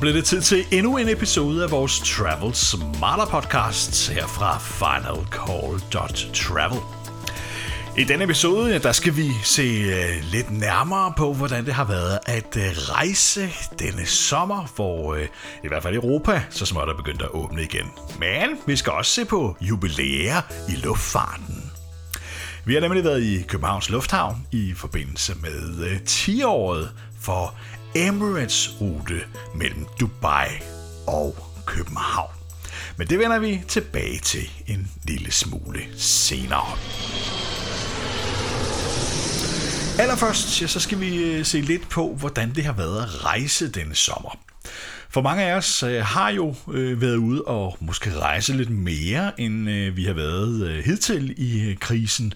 blev det tid til endnu en episode af vores Travel Smarter podcast her fra finalcall.travel. I denne episode, der skal vi se uh, lidt nærmere på, hvordan det har været at uh, rejse denne sommer, hvor øh, i hvert fald Europa så småt er begyndt at åbne igen. Men vi skal også se på jubilæer i luftfarten. Vi har nemlig været i Københavns Lufthavn i forbindelse med 10-året for Emirates rute mellem Dubai og København. Men det vender vi tilbage til en lille smule senere. Allerførst ja, så skal vi øh, se lidt på, hvordan det har været at rejse denne sommer. For mange af os øh, har jo øh, været ude og måske rejse lidt mere, end øh, vi har været øh, hidtil i øh, krisen.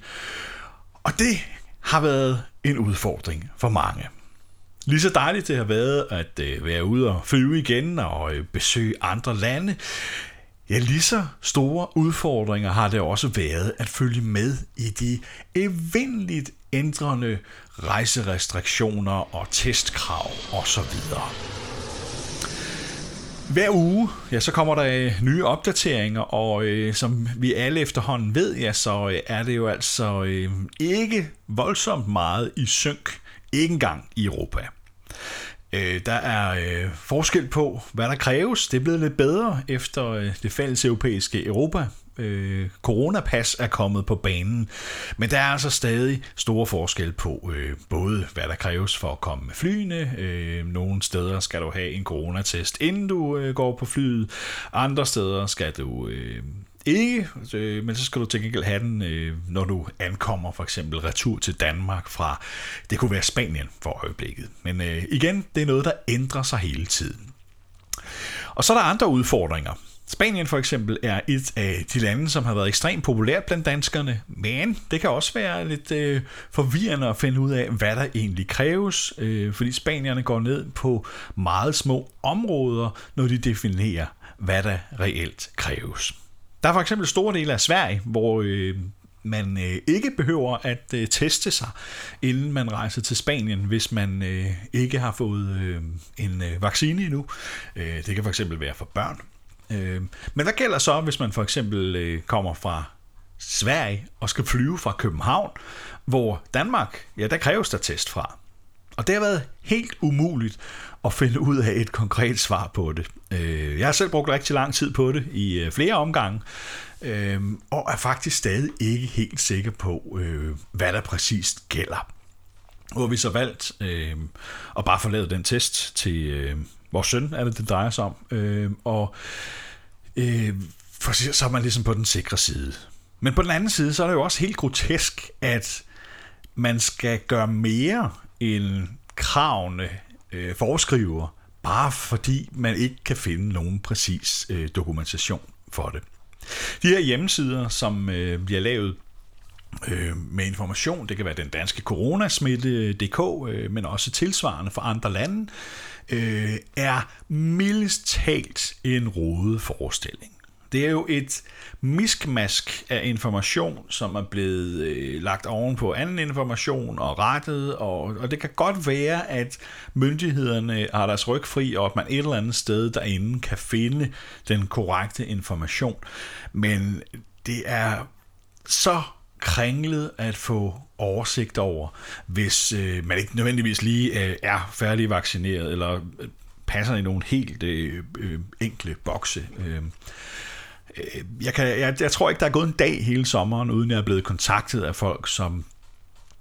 Og det har været en udfordring for mange. Lige så dejligt det har været at øh, være ude og flyve igen og øh, besøge andre lande, Ja, lige så store udfordringer har det også været at følge med i de evindeligt ændrende rejserestriktioner og testkrav osv. Hver uge, ja, så kommer der øh, nye opdateringer, og øh, som vi alle efterhånden ved, ja, så øh, er det jo altså øh, ikke voldsomt meget i synk, ikke engang i Europa. Øh, der er øh, forskel på, hvad der kræves. Det er blevet lidt bedre efter øh, det fælles europæiske Europa. Øh, coronapas er kommet på banen, men der er altså stadig store forskel på øh, både, hvad der kræves for at komme med flyene. Øh, nogle steder skal du have en coronatest, inden du øh, går på flyet. Andre steder skal du øh, ikke, øh, men så skal du til gengæld have den, øh, når du ankommer for eksempel retur til Danmark fra, det kunne være Spanien for øjeblikket. Men øh, igen, det er noget, der ændrer sig hele tiden. Og så er der andre udfordringer. Spanien for eksempel er et af de lande, som har været ekstremt populært blandt danskerne, men det kan også være lidt øh, forvirrende at finde ud af, hvad der egentlig kræves, øh, fordi spanierne går ned på meget små områder, når de definerer, hvad der reelt kræves. Der er for eksempel store dele af Sverige, hvor øh, man øh, ikke behøver at øh, teste sig, inden man rejser til Spanien, hvis man øh, ikke har fået øh, en øh, vaccine endnu. Øh, det kan for eksempel være for børn. Øh, men hvad gælder så, hvis man for eksempel øh, kommer fra Sverige og skal flyve fra København, hvor Danmark, ja, der kræves der test fra. Og det har været helt umuligt at finde ud af et konkret svar på det. Øh, jeg har selv brugt rigtig lang tid på det i øh, flere omgange, øh, og er faktisk stadig ikke helt sikker på, hvad der præcist gælder. Hvor vi så valgt at bare forlade den test til vores søn, er det det drejer sig om, og for så er man ligesom på den sikre side. Men på den anden side, så er det jo også helt grotesk, at man skal gøre mere end kravene øh, foreskriver, bare fordi man ikke kan finde nogen præcis øh, dokumentation for det. De her hjemmesider, som øh, bliver lavet øh, med information, det kan være den danske coronasmitte.dk, øh, øh, men også tilsvarende for andre lande, øh, er mildest talt en rodet forestilling. Det er jo et miskmask af information, som er blevet øh, lagt oven på anden information og rettet, og, og det kan godt være, at myndighederne har deres ryg fri, og at man et eller andet sted derinde kan finde den korrekte information. Men det er så kringlet at få oversigt over, hvis øh, man ikke nødvendigvis lige øh, er færdig vaccineret, eller øh, passer i nogle helt øh, øh, enkle bokse. Øh. Øh, jeg, kan, jeg, jeg tror ikke, der er gået en dag hele sommeren, uden jeg er blevet kontaktet af folk, som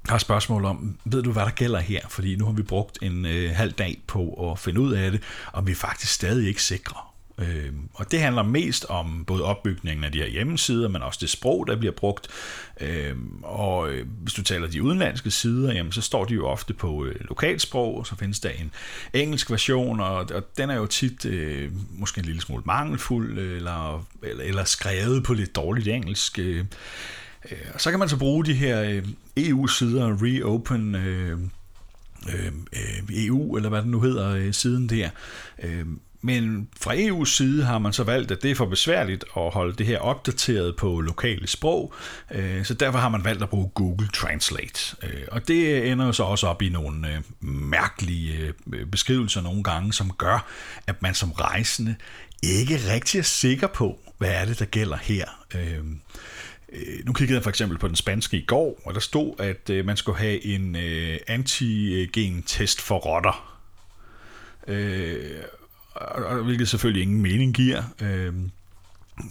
har spørgsmål om, ved du, hvad der gælder her? Fordi nu har vi brugt en øh, halv dag på at finde ud af det, og vi er faktisk stadig ikke sikre. Øh, og det handler mest om både opbygningen af de her hjemmesider, men også det sprog, der bliver brugt. Øhm, øh, og hvis du taler de udenlandske sider, jamen, så står de jo ofte på øh, lokalsprog, og så findes der en engelsk version, og, og den er jo tit øh, måske en lille smule mangelfuld, eller, eller, eller skrevet på lidt dårligt engelsk. Øh, øh og så kan man så bruge de her øh, EU-sider, Reopen... Øh, øh, øh EU, eller hvad det nu hedder, siden der. Men fra EU's side har man så valgt, at det er for besværligt at holde det her opdateret på lokale sprog, øh, så derfor har man valgt at bruge Google Translate. Øh, og det ender jo så også op i nogle øh, mærkelige beskrivelser nogle gange, som gør, at man som rejsende ikke rigtig er sikker på, hvad er det, der gælder her. Nu kiggede jeg for eksempel på den spanske i går, og der stod, at man skulle have en antigen-test for rotter øh, hvilket selvfølgelig ingen mening giver. Øh,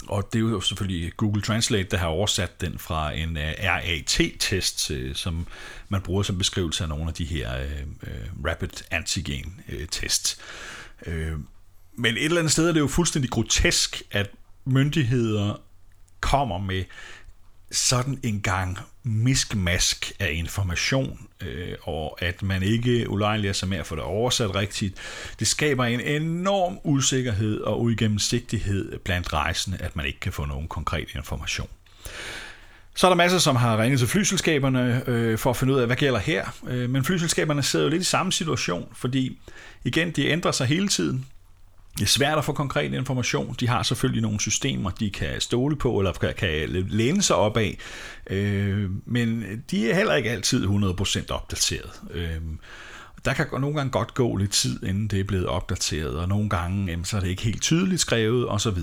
og det er jo selvfølgelig Google Translate, der har oversat den fra en øh, uh, RAT-test, uh, som man bruger som beskrivelse af nogle af de her uh, Rapid Antigen-tests. Uh, øhm, men et eller andet sted er det jo fuldstændig grotesk, at myndigheder kommer med sådan en gang miskmask af information, øh, og at man ikke ulejliger sig med at få det oversat rigtigt, det skaber en enorm usikkerhed og uigennemsigtighed blandt rejsende, at man ikke kan få nogen konkret information. Så er der masser, som har ringet til flyselskaberne øh, for at finde ud af, hvad gælder her. Øh, men flyselskaberne sidder jo lidt i samme situation, fordi igen, de ændrer sig hele tiden. Det er svært at få konkret information. De har selvfølgelig nogle systemer, de kan stole på, eller kan, kan læne sig op af, øh, men de er heller ikke altid 100% opdateret. Øh, der kan nogle gange godt gå lidt tid, inden det er blevet opdateret, og nogle gange jamen, så er det ikke helt tydeligt skrevet osv.,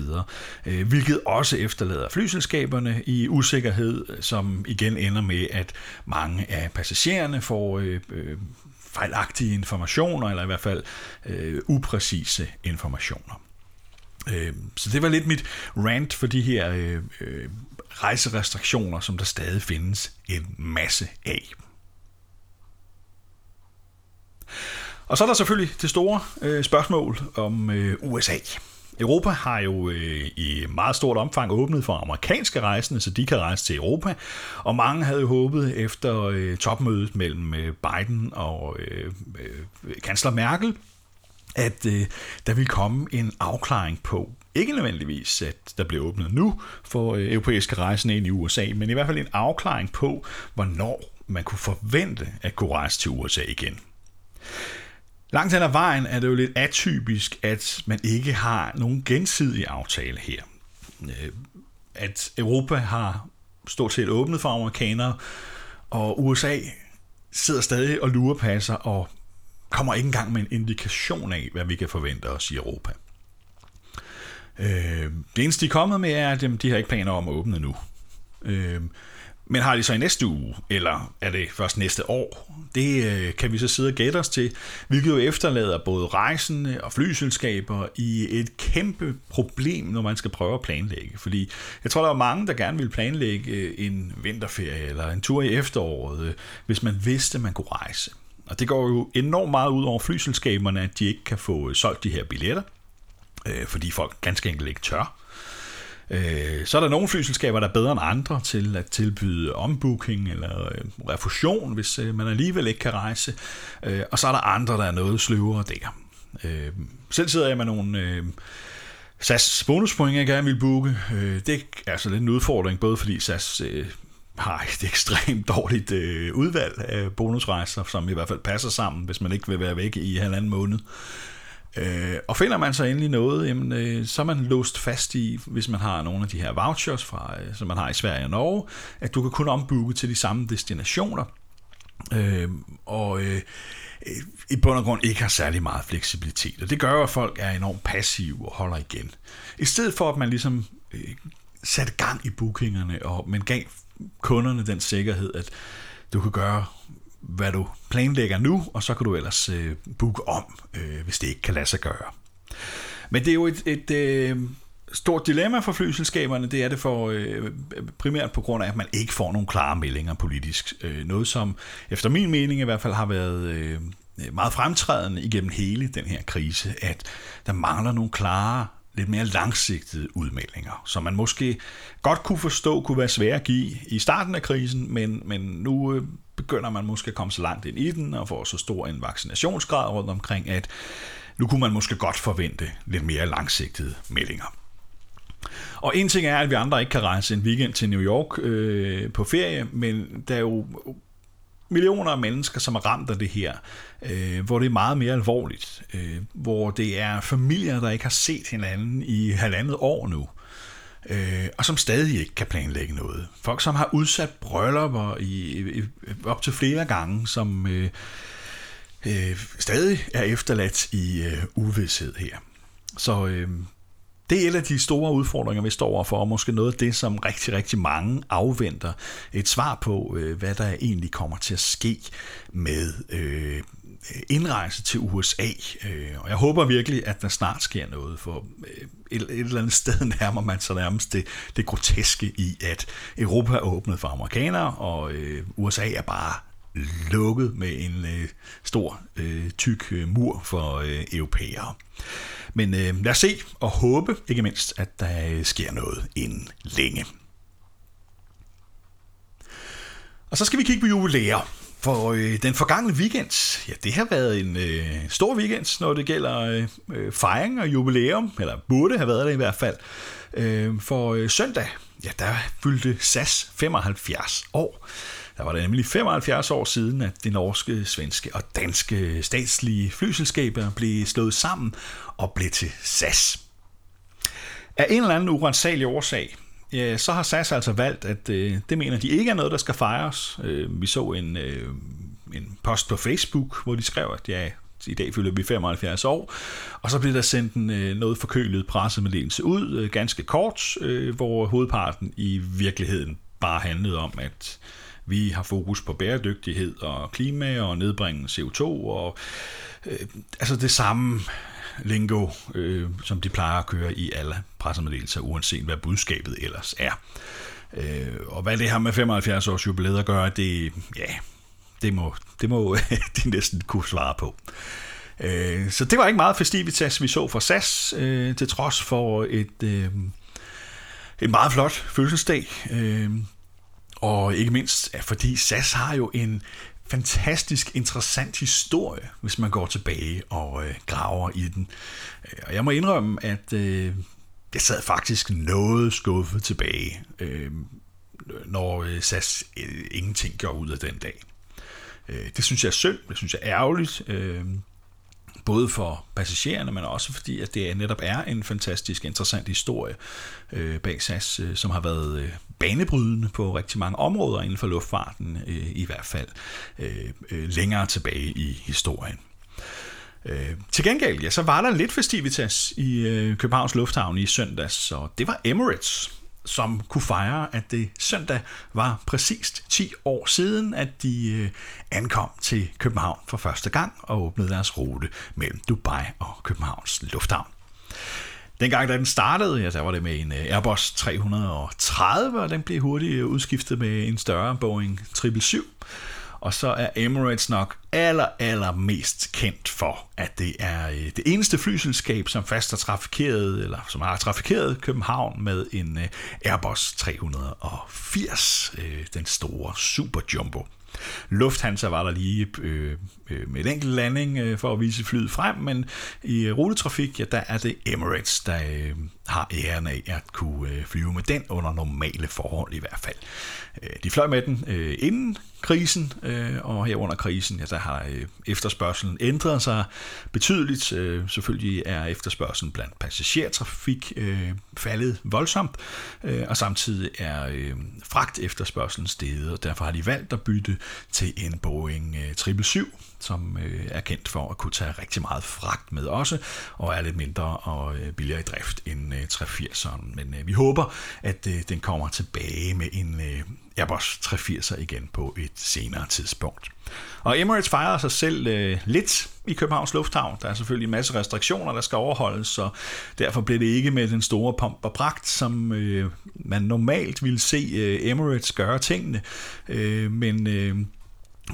øh, hvilket også efterlader flyselskaberne i usikkerhed, som igen ender med, at mange af passagererne får øh, øh, fejlagtige informationer, eller i hvert fald øh, upræcise informationer. Øh, så det var lidt mit rant for de her øh, øh, rejserestriktioner, som der stadig findes en masse af. Og så er der selvfølgelig det store øh, spørgsmål om øh, USA. Europa har jo øh, i meget stort omfang åbnet for amerikanske rejsende, så de kan rejse til Europa. Og mange havde jo håbet efter øh, topmødet mellem øh, Biden og øh, øh, kansler Merkel, at øh, der ville komme en afklaring på, ikke nødvendigvis, at der bliver åbnet nu for øh, europæiske rejsende ind i USA, men i hvert fald en afklaring på, hvornår man kunne forvente at kunne rejse til USA igen. Langt hen ad vejen er det jo lidt atypisk, at man ikke har nogen gensidig aftale her. Øh, at Europa har stort set åbnet for amerikanere, og USA sidder stadig og lurer passer og kommer ikke engang med en indikation af, hvad vi kan forvente os i Europa. Øh, det eneste, de er kommet med, er, at de har ikke planer om at åbne nu. Øh, men har de så i næste uge, eller er det først næste år? Det øh, kan vi så sidde og gætte os til, hvilket jo efterlader både rejsende og flyselskaber i et kæmpe problem, når man skal prøve at planlægge. Fordi jeg tror, der er mange, der gerne vil planlægge øh, en vinterferie eller en tur i efteråret, øh, hvis man vidste, man kunne rejse. Og det går jo enormt meget ud over flyselskaberne, at de ikke kan få solgt de her billetter, øh, fordi folk ganske enkelt ikke tør. Øh, så er der nogle flyselskaber, der er bedre end andre til at tilbyde ombooking eller øh, refusion, hvis øh, man alligevel ikke kan rejse. Øh, og så er der andre, der er noget sløvere der. Øh, selv sidder jeg med nogle øh, SAS bonuspoint, jeg gerne vil booke. Det er altså lidt en udfordring, både fordi SAS har et ekstremt dårligt udvalg af bonusrejser, som i hvert fald passer sammen, hvis man ikke vil være væk i halvanden måned. Øh, og finder man så endelig noget, jamen, øh, så er man låst fast i, hvis man har nogle af de her vouchers, fra, øh, som man har i Sverige og Norge, at du kan kun ombooke til de samme destinationer. Øh, og øh, øh i bund og grund ikke har særlig meget fleksibilitet. Og det gør jo, at folk er enormt passive og holder igen. I stedet for, at man ligesom øh, satte gang i bookingerne, og man gav kunderne den sikkerhed, at du kan gøre hvad du planlægger nu, og så kan du ellers øh, booke om, øh, hvis det ikke kan lade sig gøre. Men det er jo et, et øh, stort dilemma for flyselskaberne, det er det for øh, primært på grund af, at man ikke får nogle klare meldinger politisk. Øh, noget som efter min mening i hvert fald har været øh, meget fremtrædende igennem hele den her krise, at der mangler nogle klare lidt mere langsigtede udmeldinger, som man måske godt kunne forstå kunne være svære at give i starten af krisen, men, men nu øh, begynder man måske at komme så langt ind i den og få så stor en vaccinationsgrad rundt omkring, at nu kunne man måske godt forvente lidt mere langsigtede meldinger. Og en ting er, at vi andre ikke kan rejse en weekend til New York øh, på ferie, men der er jo millioner af mennesker, som er ramt af det her, øh, hvor det er meget mere alvorligt, øh, hvor det er familier, der ikke har set hinanden i halvandet år nu, øh, og som stadig ikke kan planlægge noget. Folk, som har udsat bryllupper i, i, op til flere gange, som øh, øh, stadig er efterladt i øh, uvidshed her. Så øh, det er en af de store udfordringer, vi står overfor, og måske noget af det, som rigtig, rigtig mange afventer et svar på, øh, hvad der egentlig kommer til at ske med øh, indrejse til USA. Øh, og jeg håber virkelig, at der snart sker noget, for øh, et, et eller andet sted nærmer man sig nærmest det, det groteske i, at Europa er åbnet for amerikanere, og øh, USA er bare lukket med en øh, stor, øh, tyk øh, mur for øh, europæere. Men øh, lad os se og håbe, ikke mindst, at der øh, sker noget inden længe. Og så skal vi kigge på jubilæer. For øh, den forgangne weekend, ja, det har været en øh, stor weekend, når det gælder øh, øh fejring og jubilæum, eller burde have været det i hvert fald. Øh, for øh, søndag, ja, der fyldte SAS 75 år. Der var det nemlig 75 år siden, at de norske, svenske og danske statslige flyselskaber blev slået sammen og blev til SAS. Af en eller anden urensagelig årsag, ja, så har SAS altså valgt, at øh, det mener de ikke er noget, der skal fejres. Øh, vi så en, øh, en post på Facebook, hvor de skrev, at ja, i dag fylder vi 75 år, og så blev der sendt en, øh, noget forkølet pressemeddelelse ud, øh, ganske kort, øh, hvor hovedparten i virkeligheden bare handlede om, at vi har fokus på bæredygtighed og klima og nedbringe CO2 og øh, altså det samme lingo, øh, som de plejer at køre i alle pressemeddelelser, uanset hvad budskabet ellers er. Øh, og hvad det har med 75 års jubilæet at gøre, det, ja, det må, det må de næsten kunne svare på. Øh, så det var ikke meget festivitas, vi så fra SAS, øh, til trods for et, øh, et meget flot fødselsdag. Øh, og ikke mindst, fordi SAS har jo en fantastisk interessant historie, hvis man går tilbage og øh, graver i den. Øh, og jeg må indrømme, at øh, jeg sad faktisk noget skuffet tilbage, øh, når øh, SAS øh, ingenting gjorde ud af den dag. Øh, det synes jeg er synd, det synes jeg er ærgerligt. Øh, både for passagererne, men også fordi, at det netop er en fantastisk interessant historie øh, bag SAS, øh, som har været øh, banebrydende på rigtig mange områder inden for luftfarten, øh, i hvert fald øh, øh, længere tilbage i historien. Øh, til gengæld, ja, så var der lidt festivitas i øh, Københavns Lufthavn i søndags, og det var Emirates, som kunne fejre, at det søndag var præcist 10 år siden, at de øh, ankom til København for første gang og åbnede deres rute mellem Dubai og Københavns Lufthavn. Dengang, da den startede, ja, der var det med en øh, Airbus 330, og den blev hurtigt udskiftet med en større Boeing 777. Og så er Emirates nok aller, aller mest kendt for, at det er øh, det eneste flyselskab, som fast har trafikeret, eller som har trafikeret København med en øh, Airbus 380, øh, den store Super Jumbo. Lufthansa var der lige øh, med en enkelt landing øh, for at vise flyet frem, men i rutetrafik, ja, der er det Emirates, der øh, har æren af at kunne øh, flyve med den under normale forhold i hvert fald. Øh, de fløj med den øh, inden krisen, øh, og her under krisen, ja, der har øh, efterspørgselen ændret sig betydeligt. Øh, selvfølgelig er efterspørgselen blandt passagertrafik øh, faldet voldsomt, øh, og samtidig er øh, fragt efterspørgselen steget, og derfor har de valgt at bytte til en Boeing øh, 777, som øh, er kendt for at kunne tage rigtig meget fragt med også, og er lidt mindre og øh, billigere i drift end øh, 380'eren. Men øh, vi håber, at øh, den kommer tilbage med en øh, Airbus 380'er igen på et senere tidspunkt. Og Emirates fejrer sig selv øh, lidt i Københavns Lufthavn. Der er selvfølgelig en masse restriktioner, der skal overholdes, så derfor blev det ikke med den store pomp og pragt, som øh, man normalt ville se øh, Emirates gøre tingene. Øh, men øh,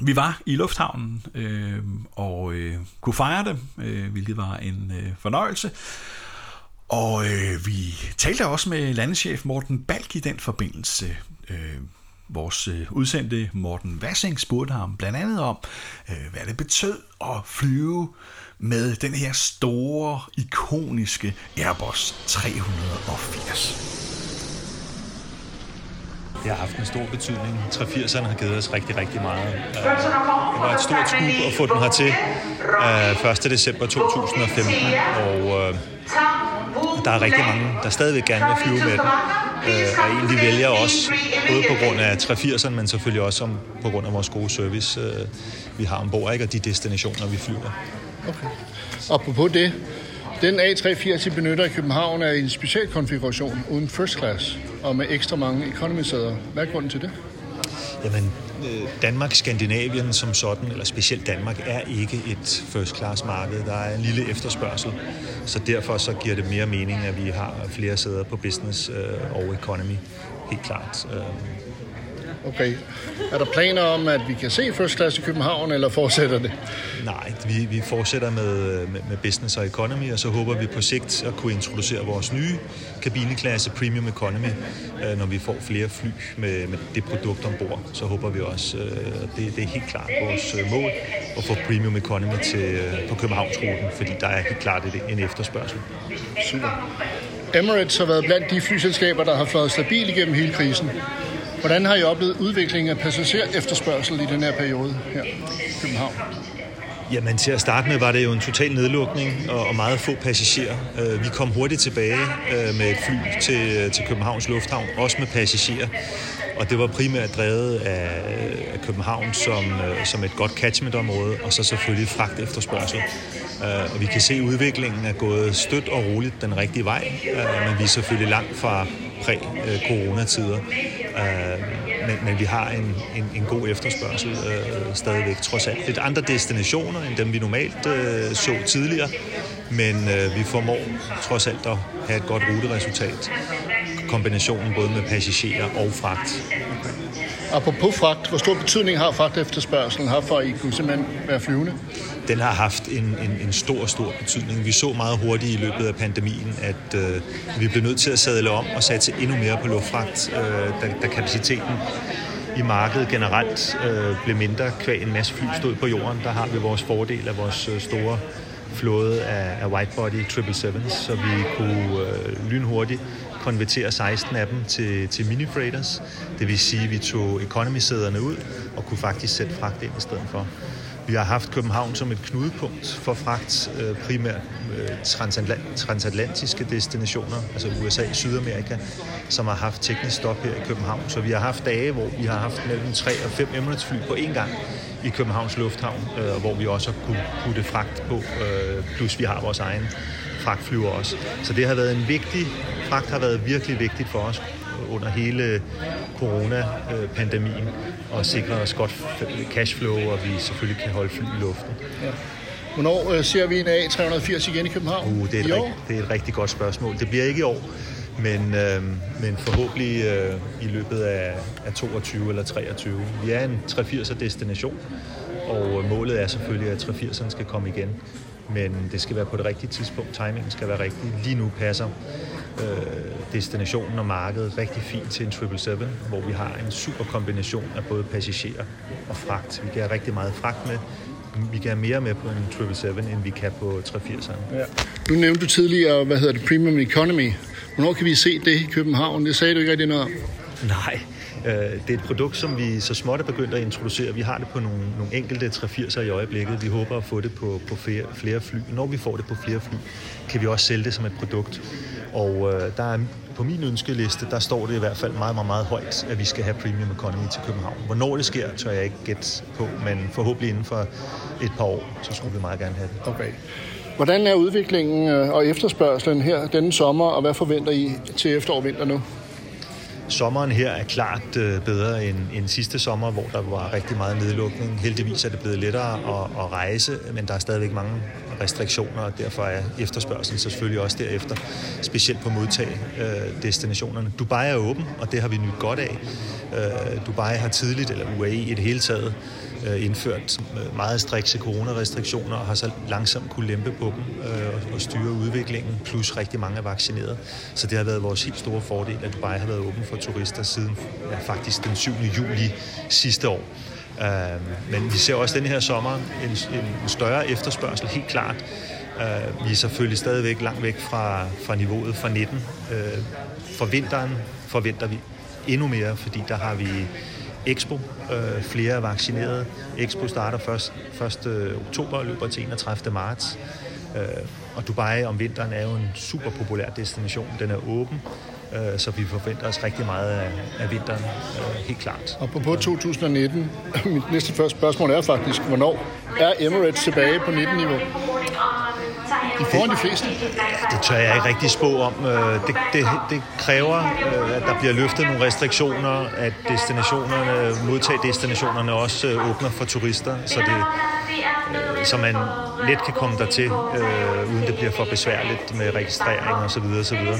vi var i lufthavnen øh, og øh, kunne fejre det, øh, hvilket var en øh, fornøjelse. Og øh, vi talte også med landeschef Morten Balk i den forbindelse. Øh, vores øh, udsendte Morten Vassing spurgte ham blandt andet om, øh, hvad det betød at flyve med den her store, ikoniske Airbus 380 det har haft en stor betydning. 380'erne har givet os rigtig, rigtig meget. Det var et stort skub at få den hertil 1. december 2015, og der er rigtig mange, der stadigvæk gerne vil flyve med den. Og egentlig vælger også, både på grund af 380'erne, men selvfølgelig også på grund af vores gode service, vi har ombord, ikke? og de destinationer, vi flyver. Okay. Apropos det, den A380, I benytter i København, er i en speciel konfiguration uden first class og med ekstra mange economy-sæder. Hvad er grunden til det? Jamen, øh, Danmark, Skandinavien som sådan, eller specielt Danmark, er ikke et first class marked. Der er en lille efterspørgsel, så derfor så giver det mere mening, at vi har flere sæder på business øh, og economy. Helt klart. Øh, Okay. Er der planer om, at vi kan se first class i København, eller fortsætter det? Nej, vi, vi fortsætter med, med, med business og economy, og så håber vi på sigt at kunne introducere vores nye kabineklasse Premium Economy, når vi får flere fly med, med det produkt ombord. Så håber vi også, det, det er helt klart vores mål, at få Premium Economy til, på Københavnsruten, fordi der er helt klart en efterspørgsel. Super. Emirates har været blandt de flyselskaber, der har fløjet stabilt igennem hele krisen. Hvordan har I oplevet udviklingen af passager efterspørgsel i den her periode her i København? Jamen til at starte med var det jo en total nedlukning og meget få passagerer. Øh, vi kom hurtigt tilbage øh, med et fly til, til Københavns Lufthavn, også med passagerer. Og det var primært drevet af, af København som, øh, som et godt catchmentområde, og så selvfølgelig fragt efterspørgsel. Og vi kan se, at udviklingen er gået stødt og roligt den rigtige vej, men vi er selvfølgelig langt fra præ-coronatider. Øh, øh, men, men vi har en, en, en god efterspørgsel øh, stadigvæk, trods alt. Lidt andre destinationer, end dem vi normalt øh, så tidligere, men øh, vi formår trods alt at have et godt ruteresultat. Kombinationen både med passagerer og fragt. Okay. Apropos fragt, hvor stor betydning har fragt efterspørgselen her for, at I kunne simpelthen være flyvende? Den har haft en, en, en stor, stor betydning. Vi så meget hurtigt i løbet af pandemien, at øh, vi blev nødt til at sadle om og satse endnu mere på luftfragt, øh, da, da kapaciteten i markedet generelt øh, blev mindre, kvæg en masse fly stod på jorden. Der har vi vores fordel af vores øh, store flåde af, af whitebody 777, så vi kunne øh, lynhurtigt konvertere 16 af dem til, til mini-freighters. Det vil sige, at vi tog economy-sæderne ud og kunne faktisk sætte fragt ind i stedet for. Vi har haft København som et knudepunkt for fragt, øh, primært øh, transatlantiske destinationer, altså USA og Sydamerika, som har haft teknisk stop her i København. Så vi har haft dage, hvor vi har haft mellem 3 og 5 Emirates-fly på én gang i Københavns Lufthavn, øh, hvor vi også har kunne putte fragt på, plus vi har vores egen fragtflyver også. Så det har været en vigtig, fragt har været virkelig vigtigt for os under hele corona-pandemien og sikre os godt cashflow, og vi selvfølgelig kan holde fly i luften. Ja. Hvornår øh, ser vi en A380 igen i København? Uh, det, er et år? det er et rigtig godt spørgsmål. Det bliver ikke i år, men, øh, men forhåbentlig øh, i løbet af, af 22 eller 23. Vi er en 380'er destination, og målet er selvfølgelig, at 380'erne skal komme igen. Men det skal være på det rigtige tidspunkt. Timingen skal være rigtig. Lige nu passer øh, destinationen og markedet rigtig fint til en 777, hvor vi har en super kombination af både passagerer og fragt. Vi kan have rigtig meget fragt med. Vi kan have mere med på en 777, end vi kan på 380'eren. Ja. Nu nævnte du tidligere, hvad hedder det, Premium Economy. Hvornår kan vi se det i København? Det sagde du ikke rigtig noget om. Nej, Øh, det er et produkt, som vi så småt er begyndt at introducere. Vi har det på nogle, nogle enkelte 380'er i øjeblikket. Vi håber at få det på, på flere, flere fly. Når vi får det på flere fly, kan vi også sælge det som et produkt. Og øh, der er, på min ønskeliste, der står det i hvert fald meget, meget, meget højt, at vi skal have Premium Economy til København. Hvornår det sker, tør jeg ikke gætte på, men forhåbentlig inden for et par år, så skulle vi meget gerne have det. Okay. Hvordan er udviklingen øh, og efterspørgselen her denne sommer, og hvad forventer I til efterår og vinter nu? Sommeren her er klart øh, bedre end, end sidste sommer, hvor der var rigtig meget nedlukning. Heldigvis er det blevet lettere at, at rejse, men der er stadigvæk mange restriktioner, og derfor er efterspørgselen selvfølgelig også derefter, specielt på modtag øh, destinationerne. Dubai er åben, og det har vi nyt godt af. Øh, Dubai har tidligt, eller UAE i det hele taget, Øh, indført meget strikse coronarestriktioner og har så langsomt kunne lempe på dem øh, og styre udviklingen, plus rigtig mange er vaccineret. Så det har været vores helt store fordel, at Dubai har været åben for turister siden ja, faktisk den 7. juli sidste år. Øh, men vi ser også den her sommer en, en større efterspørgsel, helt klart. Vi er selvfølgelig stadigvæk langt væk fra, fra niveauet fra 19. For vinteren forventer vi endnu mere, fordi der har vi Expo, øh, flere er vaccineret. Expo starter først 1. Øh, oktober og løber til 31. marts. Øh, og Dubai om vinteren er jo en super populær destination. Den er åben, øh, så vi forventer os rigtig meget af, af vinteren, øh, helt klart. Og på 2019, mit næste første spørgsmål er faktisk, hvornår er Emirates tilbage på 19-niveau? I foran de fleste? Det tør jeg ikke rigtig spå om. Det, det, det kræver, at der bliver løftet nogle restriktioner, at destinationerne, modtagdestinationerne også åbner for turister, så, det, så man let kan komme dertil, øh, uden det bliver for besværligt med registrering og så videre, og så videre.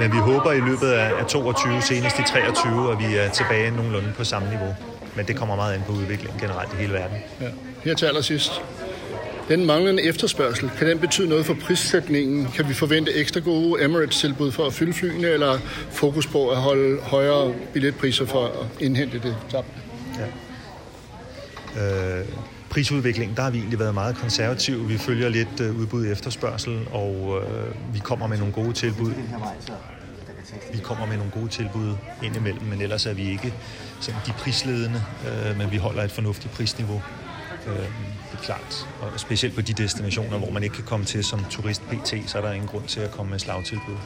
Men vi håber i løbet af 22, senest i 23, at vi er tilbage nogenlunde på samme niveau. Men det kommer meget an på udviklingen generelt i hele verden. Ja. Her til allersidst. Den manglende efterspørgsel, kan den betyde noget for prissætningen? Kan vi forvente ekstra gode Emirates-tilbud for at fylde flyene, eller fokus på at holde højere billetpriser for at indhente det tabte? Ja. Øh, prisudviklingen, der har vi egentlig været meget konservative. Vi følger lidt øh, udbud og efterspørgsel, og øh, vi kommer med nogle gode tilbud. Vi kommer med nogle gode tilbud indimellem, men ellers er vi ikke sådan de prisledende, øh, men vi holder et fornuftigt prisniveau. Øh, det er klart. Og specielt på de destinationer, hvor man ikke kan komme til som turist PT, så er der ingen grund til at komme med slagtilbud.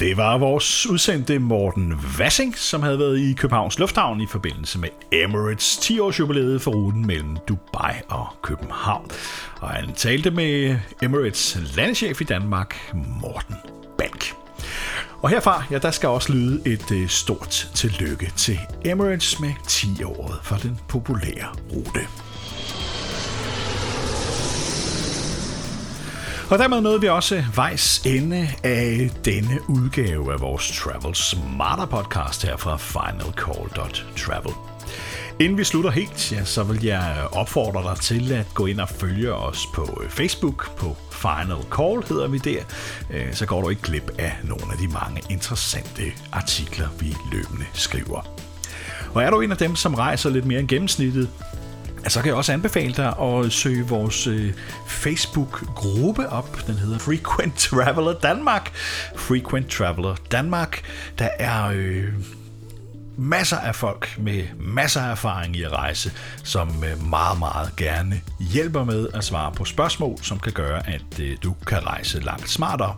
Det var vores udsendte Morten Vassing, som havde været i Københavns Lufthavn i forbindelse med Emirates 10-års jubilæet for ruten mellem Dubai og København. Og han talte med Emirates landchef i Danmark, Morten Balk. Og herfra, ja, der skal også lyde et øh, stort tillykke til Emirates med 10-året for den populære rute. Og dermed nåede vi også vejs ende af denne udgave af vores Travel Smarter podcast her fra finalcall.travel. Inden vi slutter helt, ja, så vil jeg opfordre dig til at gå ind og følge os på Facebook. På Final Call hedder vi der. Øh, så går du ikke glip af nogle af de mange interessante artikler, vi løbende skriver. Og er du en af dem, som rejser lidt mere end gennemsnittet, så kan jeg også anbefale dig at søge vores øh, Facebook-gruppe op. Den hedder Frequent Traveler Danmark. Frequent Traveler Danmark. Der er øh, masser af folk med masser af erfaring i at rejse, som øh, meget, meget gerne hjælper med at svare på spørgsmål, som kan gøre, at øh, du kan rejse langt smartere.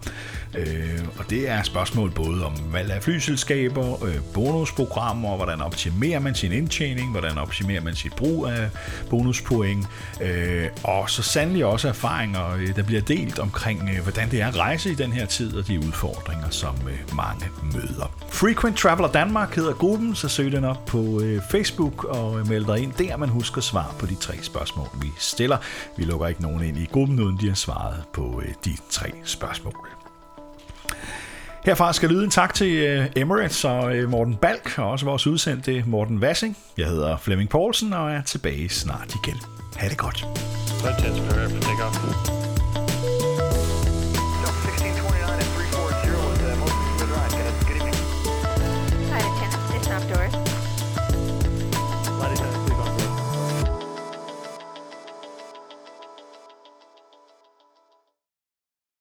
Øh, og det er spørgsmål både om valg af flyselskaber, øh, bonusprogrammer, hvordan optimerer man sin indtjening, hvordan optimerer man sit brug af bonuspoint, øh, og så sandelig også erfaringer, øh, der bliver delt omkring, øh, hvordan det er at rejse i den her tid, og de udfordringer, som øh, mange møder. Frequent Traveler Danmark hedder gruppen, så søg den op på øh, Facebook og øh, meld dig ind der, man husker svar på de tre spørgsmål, vi stiller. Vi lukker ikke nogen ind i gruppen, uden de har svaret på øh, de tre spørgsmål. Herfra skal lyde en tak til øh, Emirates og øh, Morten Balk, og også vores udsendte Morten Vassing. Jeg hedder Flemming Poulsen og er tilbage snart igen. Ha' det godt. Fantastisk.